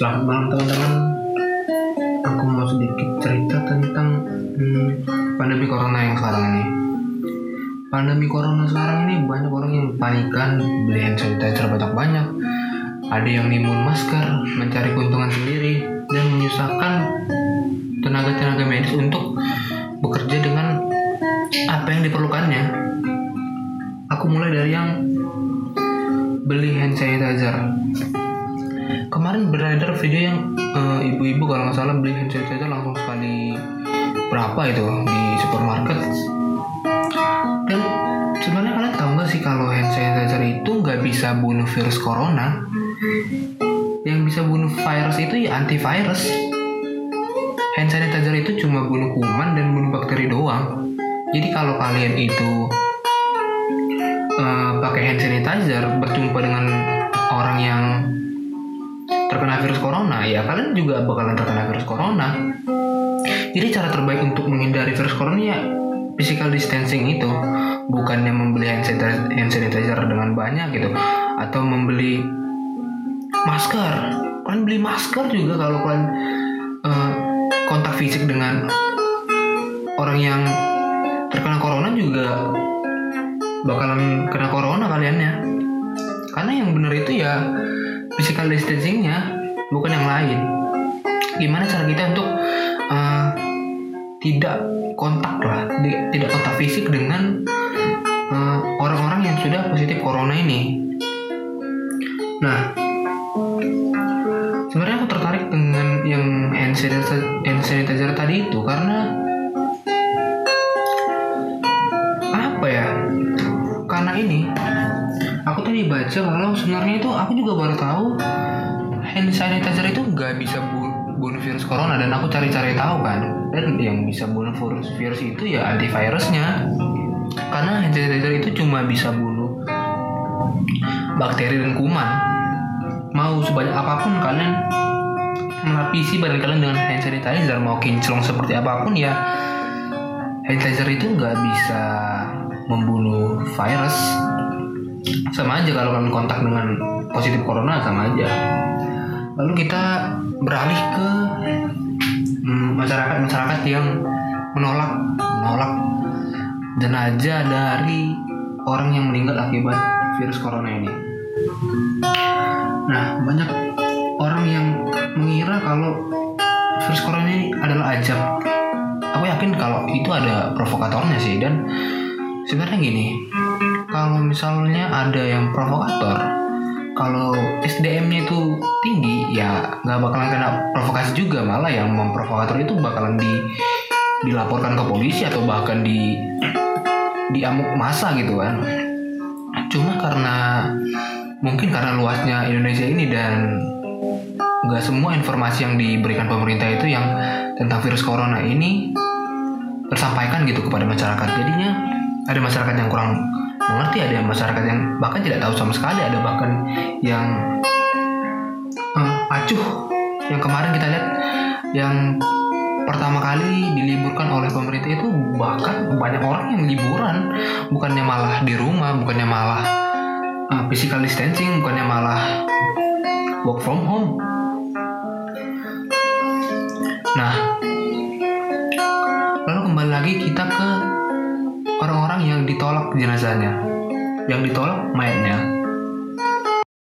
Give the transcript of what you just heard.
Selamat malam teman-teman. Aku mau sedikit cerita tentang hmm, pandemi corona yang sekarang ini. Pandemi corona sekarang ini banyak orang yang panikan beli hand sanitizer banyak-banyak. Ada yang nimbun masker, mencari keuntungan sendiri, dan menyusahkan tenaga-tenaga medis untuk bekerja dengan apa yang diperlukannya. Aku mulai dari yang beli hand sanitizer kemarin beredar video yang eh, ibu-ibu kalau nggak salah beli hand sanitizer langsung sekali berapa itu di supermarket. Dan sebenarnya kalian tahu nggak sih kalau hand sanitizer itu nggak bisa bunuh virus corona? Yang bisa bunuh virus itu ya antivirus. Hand sanitizer itu cuma bunuh kuman dan bunuh bakteri doang. Jadi kalau kalian itu eh, pakai hand sanitizer berjumpa dengan orang yang virus corona ya kalian juga bakalan terkena virus corona. Jadi cara terbaik untuk menghindari virus corona ya physical distancing itu. Bukannya membeli hand sanitizer, dengan banyak gitu atau membeli masker. Kalian beli masker juga kalau kalian eh, kontak fisik dengan orang yang terkena corona juga bakalan kena corona kaliannya karena yang benar itu ya physical distancingnya bukan yang lain. Gimana cara kita untuk uh, tidak kontak lah tidak kontak fisik dengan uh, orang-orang yang sudah positif corona ini? Nah sebenarnya aku tertarik dengan yang hand sanitizer, hand sanitizer tadi itu karena apa ya? Karena ini aku tadi baca kalau sebenarnya itu aku juga baru tahu hand sanitizer itu nggak bisa bu- bunuh virus corona dan aku cari-cari tahu kan. Dan yang bisa bunuh virus virus itu ya antivirusnya. Karena hand sanitizer itu cuma bisa bunuh bakteri dan kuman. Mau sebanyak apa pun kalian melapisi badan kalian dengan hand sanitizer mau kinclong seperti apa pun ya hand sanitizer itu nggak bisa membunuh virus. Sama aja kalau kalian kontak dengan positif corona sama aja lalu kita beralih ke hmm, masyarakat-masyarakat yang menolak menolak jenazah dari orang yang meninggal akibat virus corona ini. Nah banyak orang yang mengira kalau virus corona ini adalah ajab. Aku yakin kalau itu ada provokatornya sih dan sebenarnya gini kalau misalnya ada yang provokator kalau SDM-nya itu tinggi ya nggak bakalan kena provokasi juga malah yang memprovokator itu bakalan di dilaporkan ke polisi atau bahkan di diamuk masa gitu kan. Cuma karena mungkin karena luasnya Indonesia ini dan nggak semua informasi yang diberikan pemerintah itu yang tentang virus corona ini tersampaikan gitu kepada masyarakat. Jadinya ada masyarakat yang kurang mengerti ada masyarakat yang bahkan tidak tahu sama sekali. Ada bahkan yang eh, acuh. Yang kemarin kita lihat yang pertama kali diliburkan oleh pemerintah itu bahkan banyak orang yang liburan. Bukannya malah di rumah bukannya malah eh, physical distancing bukannya malah work from home. Nah lalu kembali lagi kita ke orang-orang yang ditolak jenazahnya. Yang ditolak mayatnya